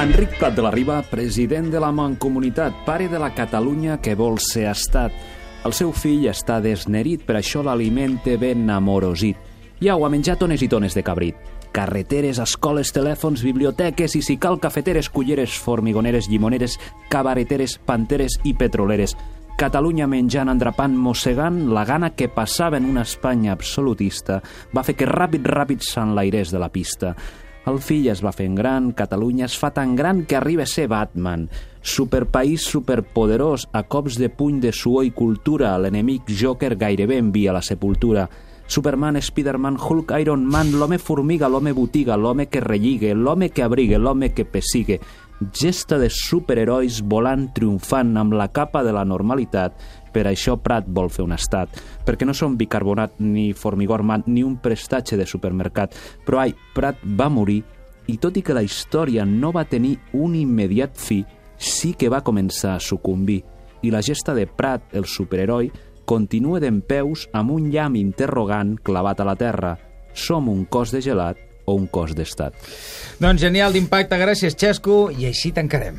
Enric Prat de la Riba, president de la Mancomunitat, pare de la Catalunya que vol ser estat. El seu fill està desnerit, per això l'aliment té ben amorosit. I au, ha menjat tones i tones de cabrit. Carreteres, escoles, telèfons, biblioteques i, si cal, cafeteres, culleres, formigoneres, llimoneres, cabareteres, panteres i petroleres. Catalunya menjant, endrapant, mossegant, la gana que passava en una Espanya absolutista va fer que ràpid, ràpid s'enlairés de la pista. El fill es va fent gran, Catalunya es fa tan gran que arriba a ser Batman. Superpaís superpoderós, a cops de puny de suor i cultura, l'enemic Joker gairebé envia la sepultura. Superman, Spiderman, Hulk, Iron Man, l'home formiga, l'home botiga, l'home que relligue, l'home que abrigue, l'home que pessigue. Gesta de superherois volant triomfant amb la capa de la normalitat. Per això Prat vol fer un estat, perquè no són bicarbonat ni formigó armat ni un prestatge de supermercat. Però ai, Prat va morir i tot i que la història no va tenir un immediat fi, sí que va començar a sucumbir. I la gesta de Prat, el superheroi, continua d'en peus amb un llamp interrogant clavat a la terra. Som un cos de gelat o un cos d'estat. Doncs genial d'impacte, gràcies Xesco, i així tancarem.